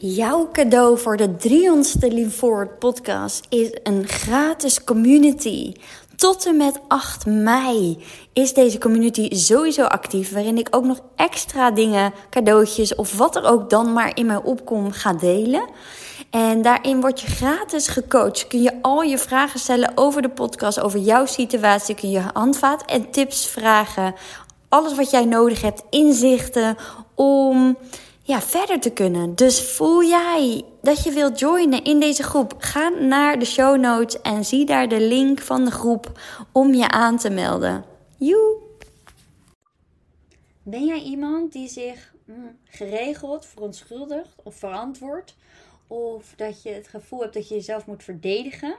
Jouw cadeau voor de 300ste Lean Forward podcast is een gratis community. Tot en met 8 mei is deze community sowieso actief, waarin ik ook nog extra dingen, cadeautjes of wat er ook dan maar in mij opkomt ga delen. En daarin word je gratis gecoacht. Kun je al je vragen stellen over de podcast, over jouw situatie. Kun je handvaat en tips vragen. Alles wat jij nodig hebt, inzichten om ja, verder te kunnen. Dus voel jij dat je wilt joinen in deze groep? Ga naar de show notes en zie daar de link van de groep om je aan te melden. Joe! Ben jij iemand die zich mm, geregeld verontschuldigt of verantwoordt? Of dat je het gevoel hebt dat je jezelf moet verdedigen?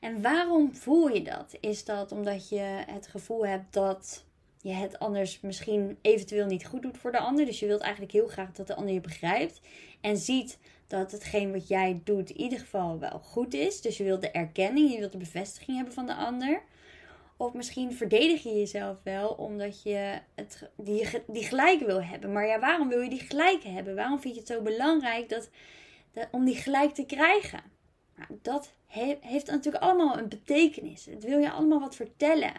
En waarom voel je dat? Is dat omdat je het gevoel hebt dat je het anders misschien eventueel niet goed doet voor de ander. Dus je wilt eigenlijk heel graag dat de ander je begrijpt. En ziet dat hetgeen wat jij doet in ieder geval wel goed is. Dus je wilt de erkenning, je wilt de bevestiging hebben van de ander. Of misschien verdedig je jezelf wel omdat je het, die, die gelijk wil hebben. Maar ja, waarom wil je die gelijk hebben? Waarom vind je het zo belangrijk dat, dat om die gelijk te krijgen? Dat heeft natuurlijk allemaal een betekenis. Het wil je allemaal wat vertellen.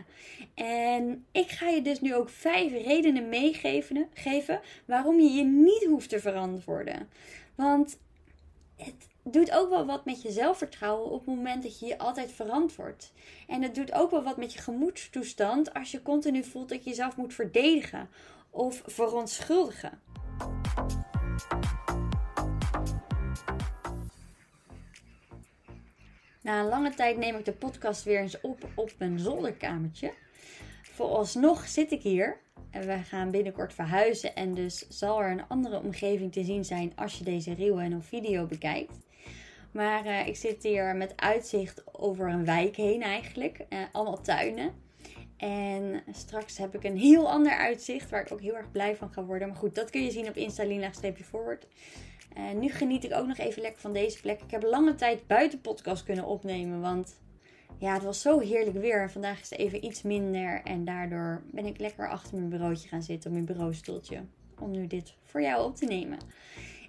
En ik ga je dus nu ook vijf redenen meegeven geven waarom je je niet hoeft te verantwoorden. Want het doet ook wel wat met je zelfvertrouwen op het moment dat je je altijd verantwoordt. En het doet ook wel wat met je gemoedstoestand als je continu voelt dat je jezelf moet verdedigen of verontschuldigen. Na een lange tijd neem ik de podcast weer eens op op mijn zolderkamertje. Vooralsnog zit ik hier en we gaan binnenkort verhuizen. En dus zal er een andere omgeving te zien zijn als je deze reel en of video bekijkt. Maar uh, ik zit hier met uitzicht over een wijk heen eigenlijk. Uh, allemaal tuinen. En straks heb ik een heel ander uitzicht waar ik ook heel erg blij van ga worden. Maar goed, dat kun je zien op Insta forward en nu geniet ik ook nog even lekker van deze plek. Ik heb lange tijd buiten podcast kunnen opnemen. Want ja, het was zo heerlijk weer. Vandaag is het even iets minder. En daardoor ben ik lekker achter mijn bureautje gaan zitten. Op mijn bureaustoeltje. Om nu dit voor jou op te nemen.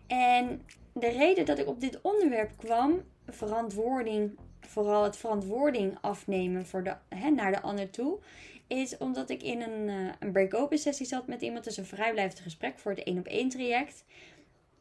En de reden dat ik op dit onderwerp kwam. Verantwoording. Vooral het verantwoording afnemen voor de, hè, naar de ander toe. Is omdat ik in een, uh, een break-open sessie zat met iemand. Dus een vrijblijvend gesprek voor het 1 op 1 traject.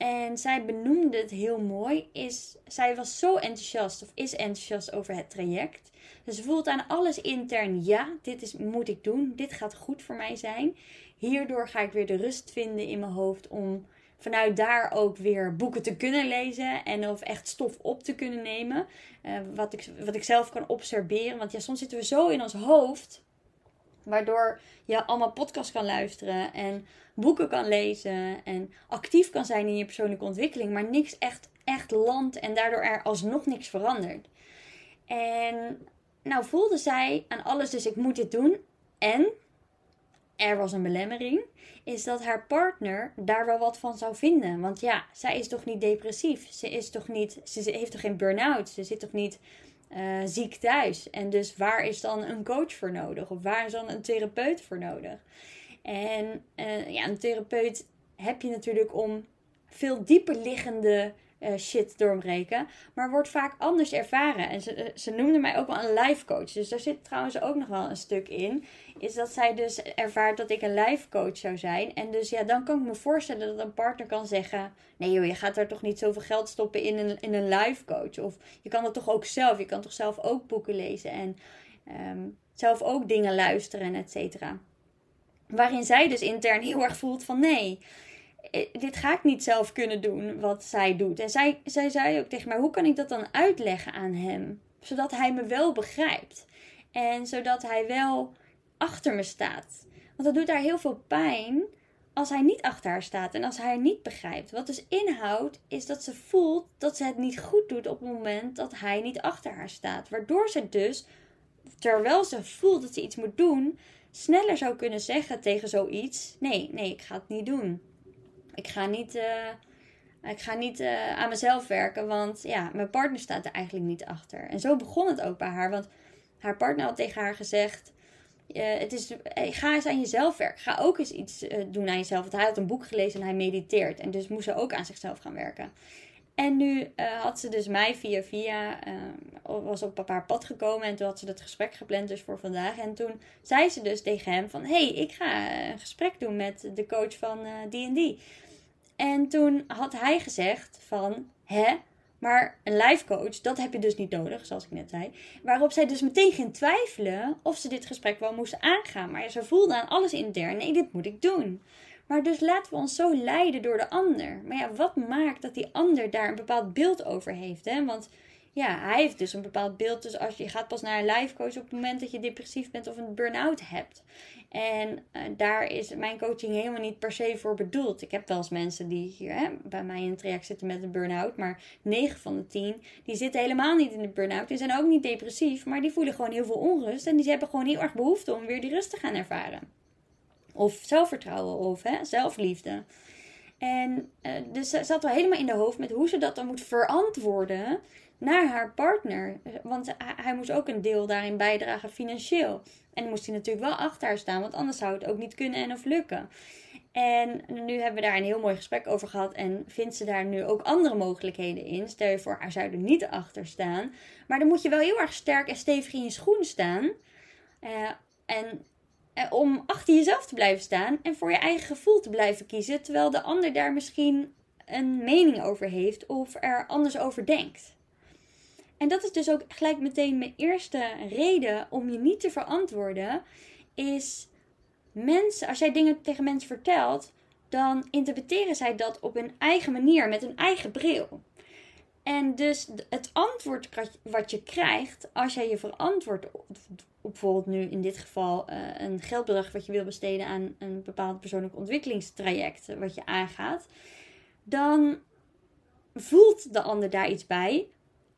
En zij benoemde het heel mooi. Is, zij was zo enthousiast, of is enthousiast over het traject. Dus ze voelt aan alles intern: ja, dit is, moet ik doen. Dit gaat goed voor mij zijn. Hierdoor ga ik weer de rust vinden in mijn hoofd om vanuit daar ook weer boeken te kunnen lezen. En of echt stof op te kunnen nemen. Uh, wat, ik, wat ik zelf kan observeren. Want ja, soms zitten we zo in ons hoofd Waardoor je allemaal podcasts kan luisteren en boeken kan lezen en actief kan zijn in je persoonlijke ontwikkeling, maar niks echt, echt landt en daardoor er alsnog niks verandert. En nou voelde zij aan alles, dus ik moet dit doen. En er was een belemmering, is dat haar partner daar wel wat van zou vinden. Want ja, zij is toch niet depressief? Ze is toch niet, ze heeft toch geen burn-out? Ze zit toch niet uh, ziek thuis. En dus waar is dan een coach voor nodig? Of waar is dan een therapeut voor nodig? En uh, ja, een therapeut heb je natuurlijk om veel dieper liggende uh, shit doorbreken. Maar wordt vaak anders ervaren. En ze, ze noemde mij ook wel een life coach. Dus daar zit trouwens ook nog wel een stuk in. Is dat zij dus ervaart dat ik een life coach zou zijn. En dus ja, dan kan ik me voorstellen dat een partner kan zeggen: Nee joh, je gaat daar toch niet zoveel geld stoppen in een, in een life coach. Of je kan dat toch ook zelf. Je kan toch zelf ook boeken lezen. En um, zelf ook dingen luisteren en et cetera. Waarin zij dus intern heel erg voelt van nee eh, dit ga ik niet zelf kunnen doen wat zij doet. En zij, zij zei ook tegen mij: hoe kan ik dat dan uitleggen aan hem? Zodat hij me wel begrijpt. En zodat hij wel achter me staat. Want dat doet haar heel veel pijn als hij niet achter haar staat en als hij niet begrijpt. Wat dus inhoudt, is dat ze voelt dat ze het niet goed doet op het moment dat hij niet achter haar staat. Waardoor ze dus, terwijl ze voelt dat ze iets moet doen, sneller zou kunnen zeggen tegen zoiets: Nee, nee, ik ga het niet doen. Ik ga niet, uh, ik ga niet uh, aan mezelf werken, want ja, mijn partner staat er eigenlijk niet achter. En zo begon het ook bij haar, want haar partner had tegen haar gezegd: Uh, het is, ga eens aan jezelf werken. Ga ook eens iets doen aan jezelf. Want hij had een boek gelezen en hij mediteert. En dus moest ze ook aan zichzelf gaan werken. En nu had ze dus mij via via, was op haar pad gekomen en toen had ze dat gesprek gepland dus voor vandaag. En toen zei ze dus tegen hem van, hey, ik ga een gesprek doen met de coach van die. En toen had hij gezegd van, hè, maar een life coach, dat heb je dus niet nodig, zoals ik net zei. Waarop zij dus meteen ging twijfelen of ze dit gesprek wel moest aangaan. Maar ze voelde aan alles intern, nee, dit moet ik doen. Maar dus laten we ons zo leiden door de ander. Maar ja, wat maakt dat die ander daar een bepaald beeld over heeft? Hè? Want ja, hij heeft dus een bepaald beeld. Dus als je gaat pas naar een life coach op het moment dat je depressief bent of een burn-out hebt. En uh, daar is mijn coaching helemaal niet per se voor bedoeld. Ik heb wel eens mensen die hier hè, bij mij in het traject zitten met een burn-out. Maar 9 van de 10 die zitten helemaal niet in de burn-out. Die zijn ook niet depressief. Maar die voelen gewoon heel veel onrust. En die hebben gewoon heel erg behoefte om weer die rust te gaan ervaren. Of zelfvertrouwen of hè, zelfliefde. En uh, dus ze zat wel helemaal in de hoofd met hoe ze dat dan moet verantwoorden naar haar partner. Want hij moest ook een deel daarin bijdragen financieel. En dan moest hij natuurlijk wel achter haar staan, want anders zou het ook niet kunnen en of lukken. En nu hebben we daar een heel mooi gesprek over gehad. En vindt ze daar nu ook andere mogelijkheden in? Stel je voor, haar zou er niet achter staan. Maar dan moet je wel heel erg sterk en stevig in je schoen staan. Uh, en om achter jezelf te blijven staan en voor je eigen gevoel te blijven kiezen. Terwijl de ander daar misschien een mening over heeft of er anders over denkt. En dat is dus ook gelijk meteen mijn eerste reden om je niet te verantwoorden. Is mensen, als jij dingen tegen mensen vertelt, dan interpreteren zij dat op hun eigen manier, met hun eigen bril. En dus het antwoord wat je krijgt als jij je verantwoordt op bijvoorbeeld nu in dit geval uh, een geldbedrag wat je wil besteden aan een bepaald persoonlijk ontwikkelingstraject wat je aangaat, dan voelt de ander daar iets bij.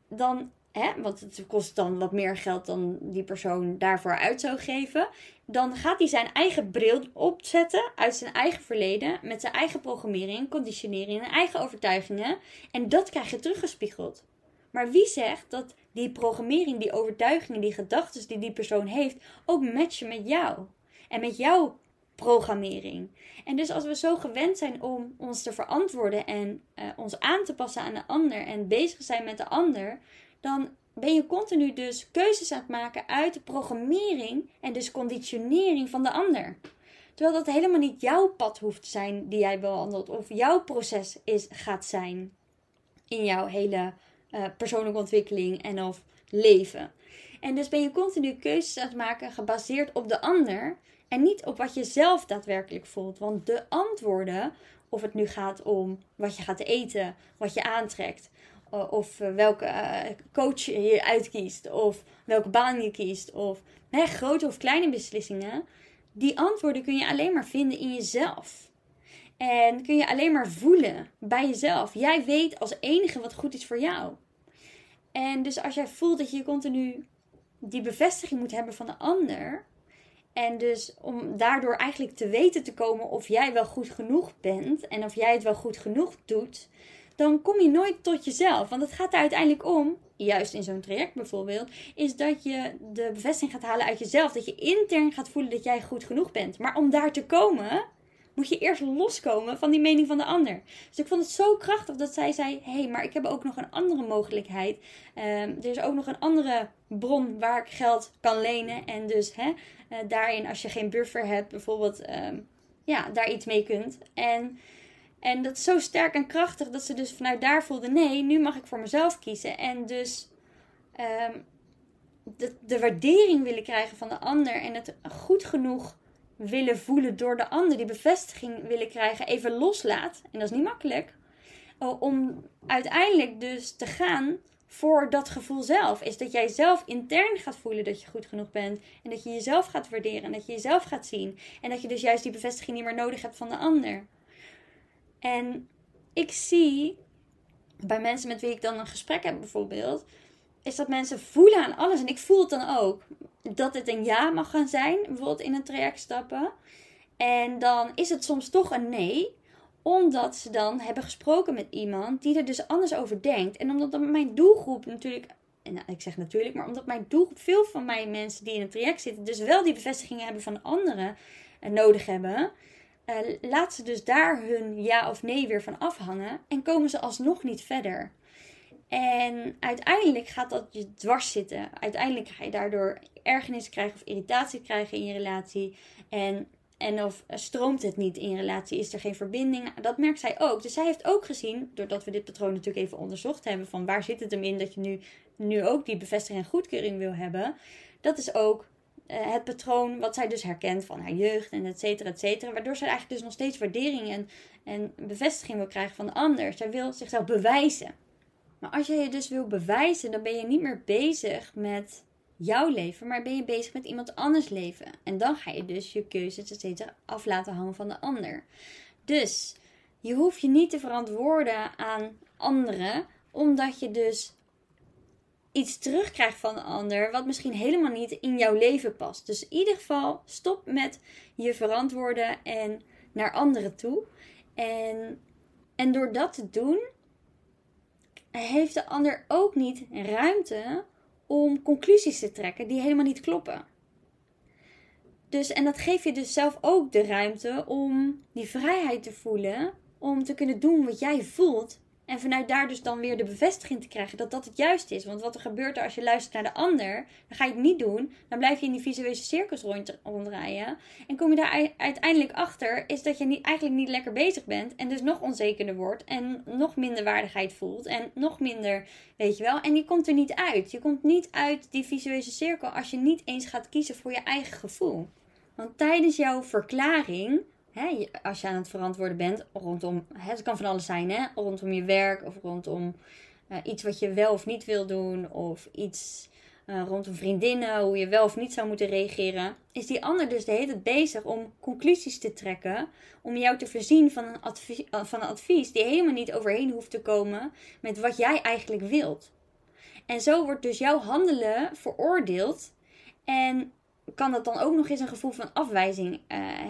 Dan hè, want het kost dan wat meer geld dan die persoon daarvoor uit zou geven. Dan gaat hij zijn eigen bril opzetten uit zijn eigen verleden. Met zijn eigen programmering, conditionering en eigen overtuigingen. En dat krijg je teruggespiegeld. Maar wie zegt dat die programmering, die overtuigingen, die gedachten die die persoon heeft, ook matchen met jou? En met jouw programmering. En dus als we zo gewend zijn om ons te verantwoorden en uh, ons aan te passen aan de ander en bezig zijn met de ander, dan ben je continu dus keuzes aan het maken uit de programmering en dus conditionering van de ander. Terwijl dat helemaal niet jouw pad hoeft te zijn die jij bewandelt of jouw proces is, gaat zijn in jouw hele uh, persoonlijke ontwikkeling en of leven. En dus ben je continu keuzes aan het maken gebaseerd op de ander en niet op wat je zelf daadwerkelijk voelt. Want de antwoorden, of het nu gaat om wat je gaat eten, wat je aantrekt, eh, of eh, welke eh, coach je uitkiest, of welke baan je kiest, of hè, grote of kleine beslissingen, die antwoorden kun je alleen maar vinden in jezelf. En kun je alleen maar voelen bij jezelf. Jij weet als enige wat goed is voor jou. En dus als jij voelt dat je continu die bevestiging moet hebben van de ander. En dus om daardoor eigenlijk te weten te komen of jij wel goed genoeg bent en of jij het wel goed genoeg doet, dan kom je nooit tot jezelf. Want het gaat er uiteindelijk om, juist in zo'n traject bijvoorbeeld, is dat je de bevestiging gaat halen uit jezelf. Dat je intern gaat voelen dat jij goed genoeg bent. Maar om daar te komen, moet je eerst loskomen van die mening van de ander. Dus ik vond het zo krachtig dat zij zei: hé, hey, maar ik heb ook nog een andere mogelijkheid. Ehm, er is ook nog een andere bron waar ik geld kan lenen. En dus hè, uh, daarin, als je geen buffer hebt, bijvoorbeeld, ehm, ja, daar iets mee kunt. En en dat is zo sterk en krachtig dat ze dus vanuit daar voelde: nee, nu mag ik voor mezelf kiezen. En dus um, de, de waardering willen krijgen van de ander en het goed genoeg willen voelen door de ander, die bevestiging willen krijgen, even loslaat. En dat is niet makkelijk. Om uiteindelijk dus te gaan voor dat gevoel zelf. Is dat jij zelf intern gaat voelen dat je goed genoeg bent. En dat je jezelf gaat waarderen. En dat je jezelf gaat zien. En dat je dus juist die bevestiging niet meer nodig hebt van de ander. En ik zie bij mensen met wie ik dan een gesprek heb bijvoorbeeld, is dat mensen voelen aan alles. En ik voel het dan ook. Dat het een ja mag gaan zijn, bijvoorbeeld in een traject stappen. En dan is het soms toch een nee, omdat ze dan hebben gesproken met iemand die er dus anders over denkt. En omdat mijn doelgroep natuurlijk nou, ik zeg natuurlijk, maar omdat mijn doelgroep, veel van mijn mensen die in het traject zitten, dus wel die bevestigingen hebben van anderen en nodig hebben, uh, laat ze dus daar hun ja of nee weer van afhangen en komen ze alsnog niet verder. En uiteindelijk gaat dat je dwars zitten. Uiteindelijk ga je daardoor ergernis krijgen of irritatie krijgen in je relatie. En, en of stroomt het niet in je relatie? Is er geen verbinding? Dat merkt zij ook. Dus zij heeft ook gezien, doordat we dit patroon natuurlijk even onderzocht hebben, van waar zit het hem in dat je nu, nu ook die bevestiging en goedkeuring wil hebben. Dat is ook uh, het patroon wat zij dus herkent van haar jeugd en et cetera, et cetera. Waardoor zij eigenlijk dus nog steeds waardering en, en bevestiging wil krijgen van de ander. Zij wil zichzelf bewijzen. Maar als je je dus wil bewijzen, dan ben je niet meer bezig met jouw leven, maar ben je bezig met iemand anders leven. En dan ga je dus je keuzes cetera af laten hangen van de ander. Dus je hoeft je niet te verantwoorden aan anderen, omdat je dus iets terugkrijgt van de ander wat misschien helemaal niet in jouw leven past. Dus in ieder geval stop met je verantwoorden en naar anderen toe. En, en door dat te doen, heeft de ander ook niet ruimte om conclusies te trekken die helemaal niet kloppen. Dus, en dat geeft je dus zelf ook de ruimte om die vrijheid te voelen, om te kunnen doen wat jij voelt en vanuit daar dus dan weer de bevestiging te krijgen dat dat het juist is. Want wat er gebeurt als je luistert naar de ander, dan ga je het niet doen. Dan blijf je in die visuele rond, ronddraaien. En kom je daar uiteindelijk achter, is dat je niet, eigenlijk niet lekker bezig bent. En dus nog onzekerder wordt. En nog minder waardigheid voelt. En nog minder, weet je wel. En je komt er niet uit. Je komt niet uit die visuele cirkel als je niet eens gaat kiezen voor je eigen gevoel. Want tijdens jouw verklaring hè, als je aan het verantwoorden bent rondom, hè, het kan van alles zijn, hè, rondom je werk of rondom uh, iets wat je wel of niet wil doen, of iets uh, rondom vriendinnen, hoe je wel of niet zou moeten reageren, is die ander dus de hele tijd bezig om conclusies te trekken, om jou te voorzien van een, uh, van een advies die helemaal niet overheen hoeft te komen met wat jij eigenlijk wilt. En zo wordt dus jouw handelen veroordeeld. En kan dat dan ook nog eens een gevoel van afwijzing uh,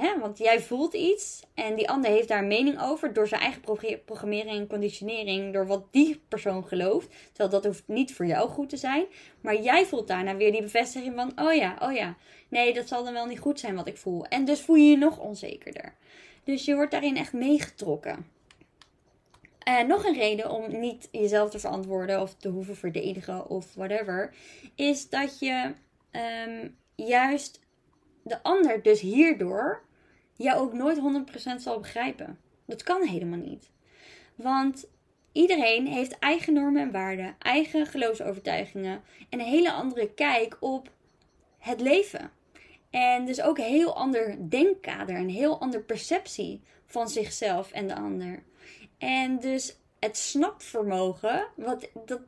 hè? Want jij voelt iets en die ander heeft daar mening over door zijn eigen programmering en conditionering, door wat die persoon gelooft. Terwijl dat hoeft niet voor jou goed te zijn. Maar jij voelt daarna weer die bevestiging van: oh ja, oh ja, nee, dat zal dan wel niet goed zijn wat ik voel. En dus voel je je nog onzekerder. Dus je wordt daarin echt meegetrokken. En nog een reden om niet jezelf te verantwoorden of te hoeven verdedigen of whatever, is dat je. Um, juist de ander dus hierdoor jou ook nooit 100% zal begrijpen. Dat kan helemaal niet. Want iedereen heeft eigen normen en waarden, eigen geloofsovertuigingen en een hele andere kijk op het leven. En dus ook een heel ander denkkader, een heel ander perceptie van zichzelf en de ander. En dus het snapvermogen, wat, dat,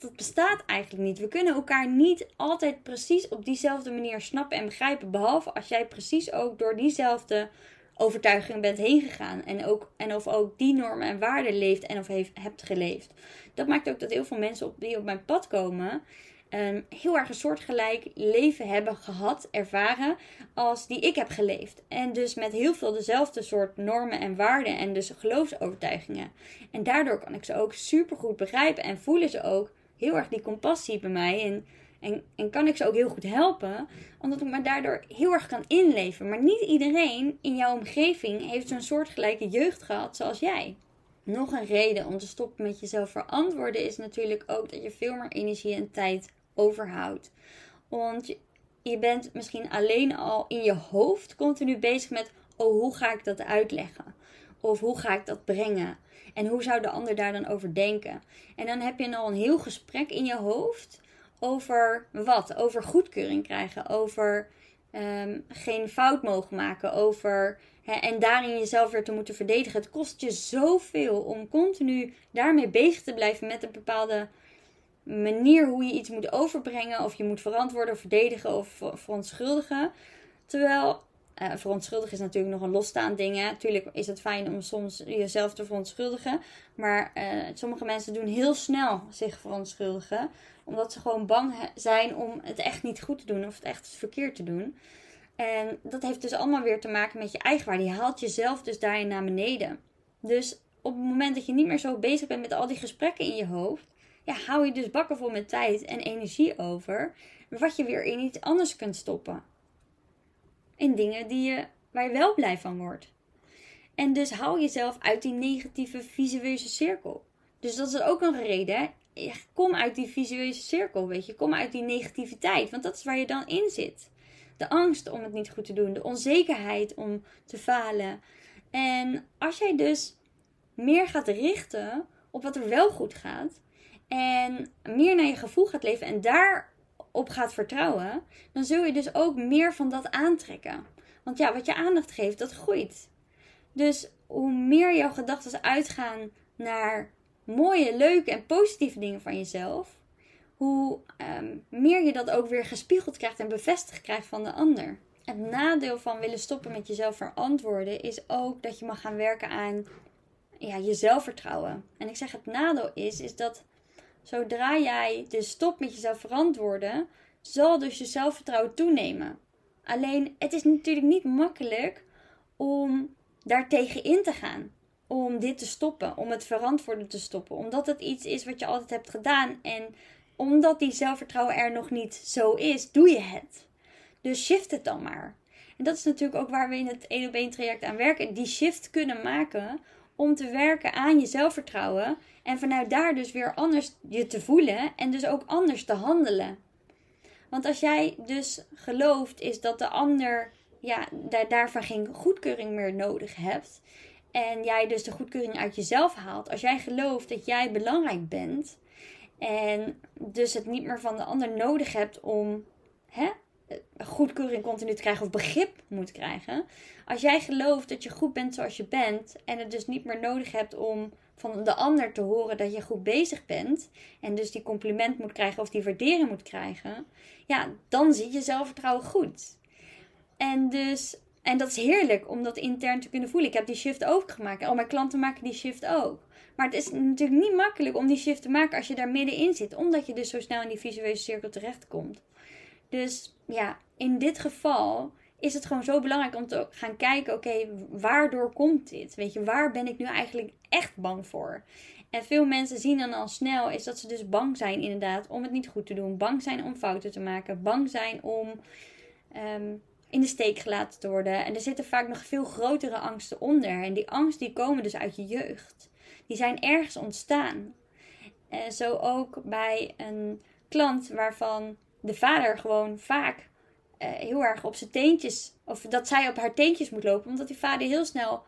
dat, bestaat eigenlijk niet. We kunnen elkaar niet altijd precies op diezelfde manier snappen en begrijpen. Behalve als jij precies ook door diezelfde overtuiging bent heen gegaan. En, ook, en of ook die normen en waarden leeft en of heeft, hebt geleefd. Dat maakt ook dat heel veel mensen op, die op mijn pad komen. Um, heel erg een soortgelijk leven hebben gehad, ervaren, als die ik heb geleefd. En dus met heel veel dezelfde soort normen en waarden en dus geloofsovertuigingen. En daardoor kan ik ze ook super goed begrijpen en voelen ze ook heel erg die compassie bij mij. En, en, en kan ik ze ook heel goed helpen, omdat ik me daardoor heel erg kan inleven. Maar niet iedereen in jouw omgeving heeft zo'n soortgelijke jeugd gehad zoals jij. Nog een reden om te stoppen met jezelf verantwoorden is natuurlijk ook dat je veel meer energie en tijd overhoudt. Want je, bent misschien alleen al in je hoofd continu bezig met: oh, hoe ga ik dat uitleggen? Of hoe ga ik dat brengen? En hoe zou de ander daar dan over denken? En dan heb je al een heel gesprek in je hoofd over wat? Over goedkeuring krijgen, over um, geen fout mogen maken, over. En daarin jezelf weer te moeten verdedigen. Het kost je zoveel om continu daarmee bezig te blijven met een bepaalde manier hoe je iets moet overbrengen, of je moet verantwoorden, verdedigen of verontschuldigen. Terwijl uh, verontschuldigen is natuurlijk nog een losstaand ding. Natuurlijk is het fijn om soms jezelf te verontschuldigen. Maar uh, sommige mensen doen heel snel zich verontschuldigen. Omdat ze gewoon bang zijn om het echt niet goed te doen of het echt verkeerd te doen. En dat heeft dus allemaal weer te maken met je eigenwaarde. Je haalt jezelf dus daarin naar beneden. Dus op het moment dat je niet meer zo bezig bent met al die gesprekken in je hoofd. ja, hou je dus bakken vol met tijd en energie over. Wat je weer in iets anders kunt stoppen. In dingen die je, waar je wel blij van wordt. En dus hou jezelf uit die negatieve visueuze cirkel. Dus dat is ook een reden. Kom uit die visueuze cirkel, weet je. Kom uit die negativiteit, want dat is waar je dan in zit. De angst om het niet goed te doen, de onzekerheid om te falen. En als jij dus meer gaat richten op wat er wel goed gaat en meer naar je gevoel gaat leven en daarop gaat vertrouwen, dan zul je dus ook meer van dat aantrekken. Want ja, wat je aandacht geeft, dat groeit. Dus hoe meer jouw gedachten uitgaan naar mooie, leuke en positieve dingen van jezelf, hoe ehm, meer je dat ook weer gespiegeld krijgt en bevestigd krijgt van de ander. Het nadeel van willen stoppen met jezelf verantwoorden is ook dat je mag gaan werken aan ja, je zelfvertrouwen. En ik zeg het nadeel is, is dat zodra jij dus stopt met jezelf verantwoorden, zal dus je zelfvertrouwen toenemen. Alleen het is natuurlijk niet makkelijk om daartegen in te gaan. Om dit te stoppen, om het verantwoorden te stoppen. Omdat het iets is wat je altijd hebt gedaan. En omdat die zelfvertrouwen er nog niet zo is, doe je het. Dus shift het dan maar. En dat is natuurlijk ook waar we in het 1 op 1 traject aan werken. Die shift kunnen maken om te werken aan je zelfvertrouwen. En vanuit daar dus weer anders je te voelen en dus ook anders te handelen. Want als jij dus gelooft is dat de ander ja, daar, daarvan geen goedkeuring meer nodig hebt. En jij dus de goedkeuring uit jezelf haalt. Als jij gelooft dat jij belangrijk bent. En dus het niet meer van de ander nodig hebt om hè, goedkeuring continu te krijgen of begrip moet krijgen. Als jij gelooft dat je goed bent zoals je bent en het dus niet meer nodig hebt om van de ander te horen dat je goed bezig bent en dus die compliment moet krijgen of die waardering moet krijgen, ja, dan zit je zelfvertrouwen goed. En dus en dat is heerlijk om dat intern te kunnen voelen. Ik heb die shift ook gemaakt. Al mijn klanten maken die shift ook. Maar het is natuurlijk niet makkelijk om die shift te maken als je daar middenin zit. Omdat je dus zo snel in die visuele cirkel terechtkomt. Dus ja, in dit geval is het gewoon zo belangrijk om te gaan kijken: oké, waardoor komt dit? Weet je, waar ben ik nu eigenlijk echt bang voor? En veel mensen zien dan al snel is dat ze dus bang zijn, inderdaad, om het niet goed te doen. Bang zijn om fouten te maken. Bang zijn om ehm, in de steek gelaten te worden. En er zitten vaak nog veel grotere angsten onder. En die angsten die komen dus uit je jeugd. Die zijn ergens ontstaan. En zo ook bij een klant waarvan de vader gewoon vaak uh, heel erg op zijn teentjes, of dat zij op haar teentjes moet lopen, omdat die vader heel snel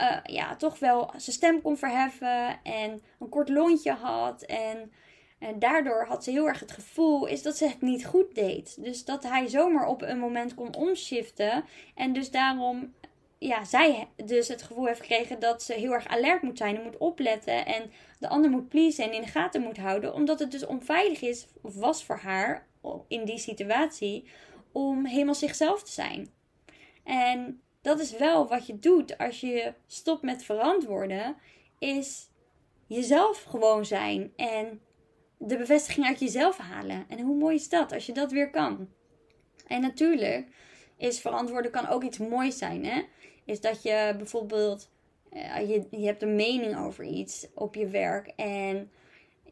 uh, ja, toch wel zijn stem kon verheffen en een kort lontje had. En, en daardoor had ze heel erg het gevoel is dat ze het niet goed deed. Dus dat hij zomaar op een moment kon omschiften. En dus daarom ja, zij dus het gevoel heeft gekregen dat ze heel erg alert moet zijn en moet opletten. En de ander moet pleasen en in de gaten moet houden. Omdat het dus onveilig is, of was voor haar in die situatie, om helemaal zichzelf te zijn. En dat is wel wat je doet als je stopt met verantwoorden, is jezelf gewoon zijn en de bevestiging uit jezelf halen. En hoe mooi is dat als je dat weer kan? En natuurlijk is verantwoorden kan ook iets moois zijn, hè? Is dat je bijvoorbeeld uh, je, je hebt een mening over iets op je werk en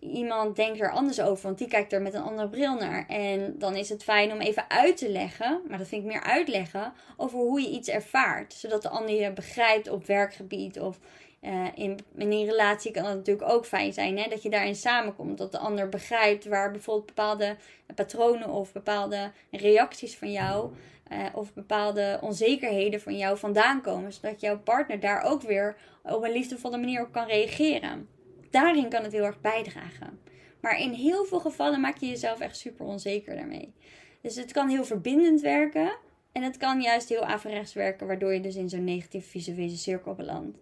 iemand denkt er anders over, want die kijkt er met een andere bril naar. En dan is het fijn om even uit te leggen, maar dat vind ik meer uitleggen, over hoe je iets ervaart. Zodat de ander je begrijpt op werkgebied of uh, in, in een relatie kan het natuurlijk ook fijn zijn hè, dat je daarin samenkomt. Dat de ander begrijpt waar bijvoorbeeld bepaalde patronen of bepaalde reacties van jou uh, of bepaalde onzekerheden van jou vandaan komen. Zodat jouw partner daar ook weer op een liefdevolle manier op kan reageren daarin kan het heel erg bijdragen. Maar in heel veel gevallen maak je jezelf echt super onzeker daarmee. Dus het kan heel verbindend werken. En het kan juist heel averechts werken, waardoor je dus in zo'n negatieve visuele cirkel belandt.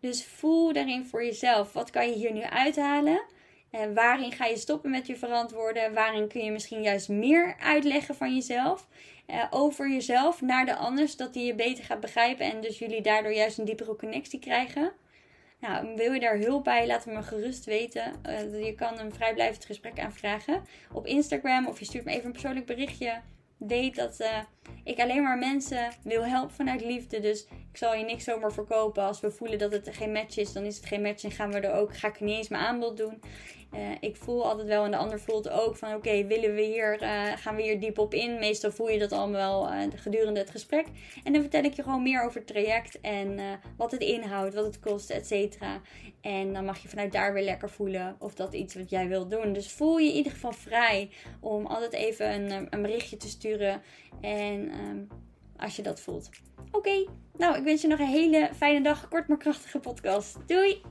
Dus voel daarin voor jezelf. Wat kan je hier nu uithalen? En waarin ga je stoppen met je verantwoorden? Waarin kun je misschien juist meer uitleggen van jezelf? Eh, over jezelf naar de ander, zodat die je beter gaat begrijpen en dus jullie daardoor juist een diepere connectie krijgen. Nou, wil je daar hulp bij? Laat me gerust weten. Uh, je kan een vrijblijvend gesprek aanvragen op Instagram of je stuurt me even een persoonlijk berichtje. Weet dat, uh, ik alleen maar mensen wil helpen vanuit liefde. Dus ik zal je niks zomaar verkopen. Als we voelen dat het geen match is, dan is het geen match. En gaan we er ook, ga ik niet eens mijn aanbod doen. Uh, ik voel altijd wel en de ander voelt ook van oké, willen we hier, uh, gaan we hier diep op in? Meestal voel je dat allemaal wel uh, gedurende het gesprek. En dan vertel ik je gewoon meer over het traject en wat het inhoudt, wat het kost, et cetera. En dan mag je vanuit daar weer lekker voelen of dat iets wat jij wilt doen. Dus voel je in ieder geval vrij om altijd even een, een berichtje te sturen. En um, als je dat voelt. Oké, nou ik wens je nog een hele fijne dag. Kort maar krachtige podcast. Doei!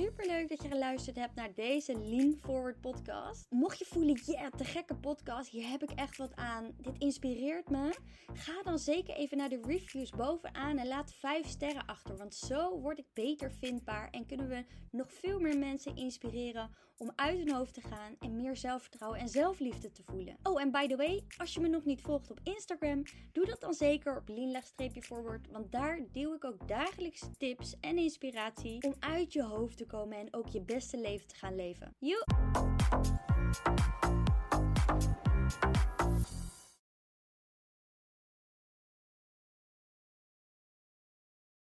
Super leuk dat je geluisterd hebt naar deze Lean Forward podcast. Mocht je voelen, ja, yeah, te gekke podcast, hier heb ik echt wat aan. Dit inspireert me. Ga dan zeker even naar de reviews bovenaan en laat 5 sterren achter. Want zo word ik beter vindbaar en kunnen we nog veel meer mensen inspireren om uit hun hoofd te gaan en meer zelfvertrouwen en zelfliefde te voelen. Oh, en by the way, als je me nog niet volgt op Instagram, doe dat dan zeker op lean-forward, want daar deel ik ook dagelijks tips en inspiratie om uit je hoofd te komen en ook je beste leven te gaan leven. Joe!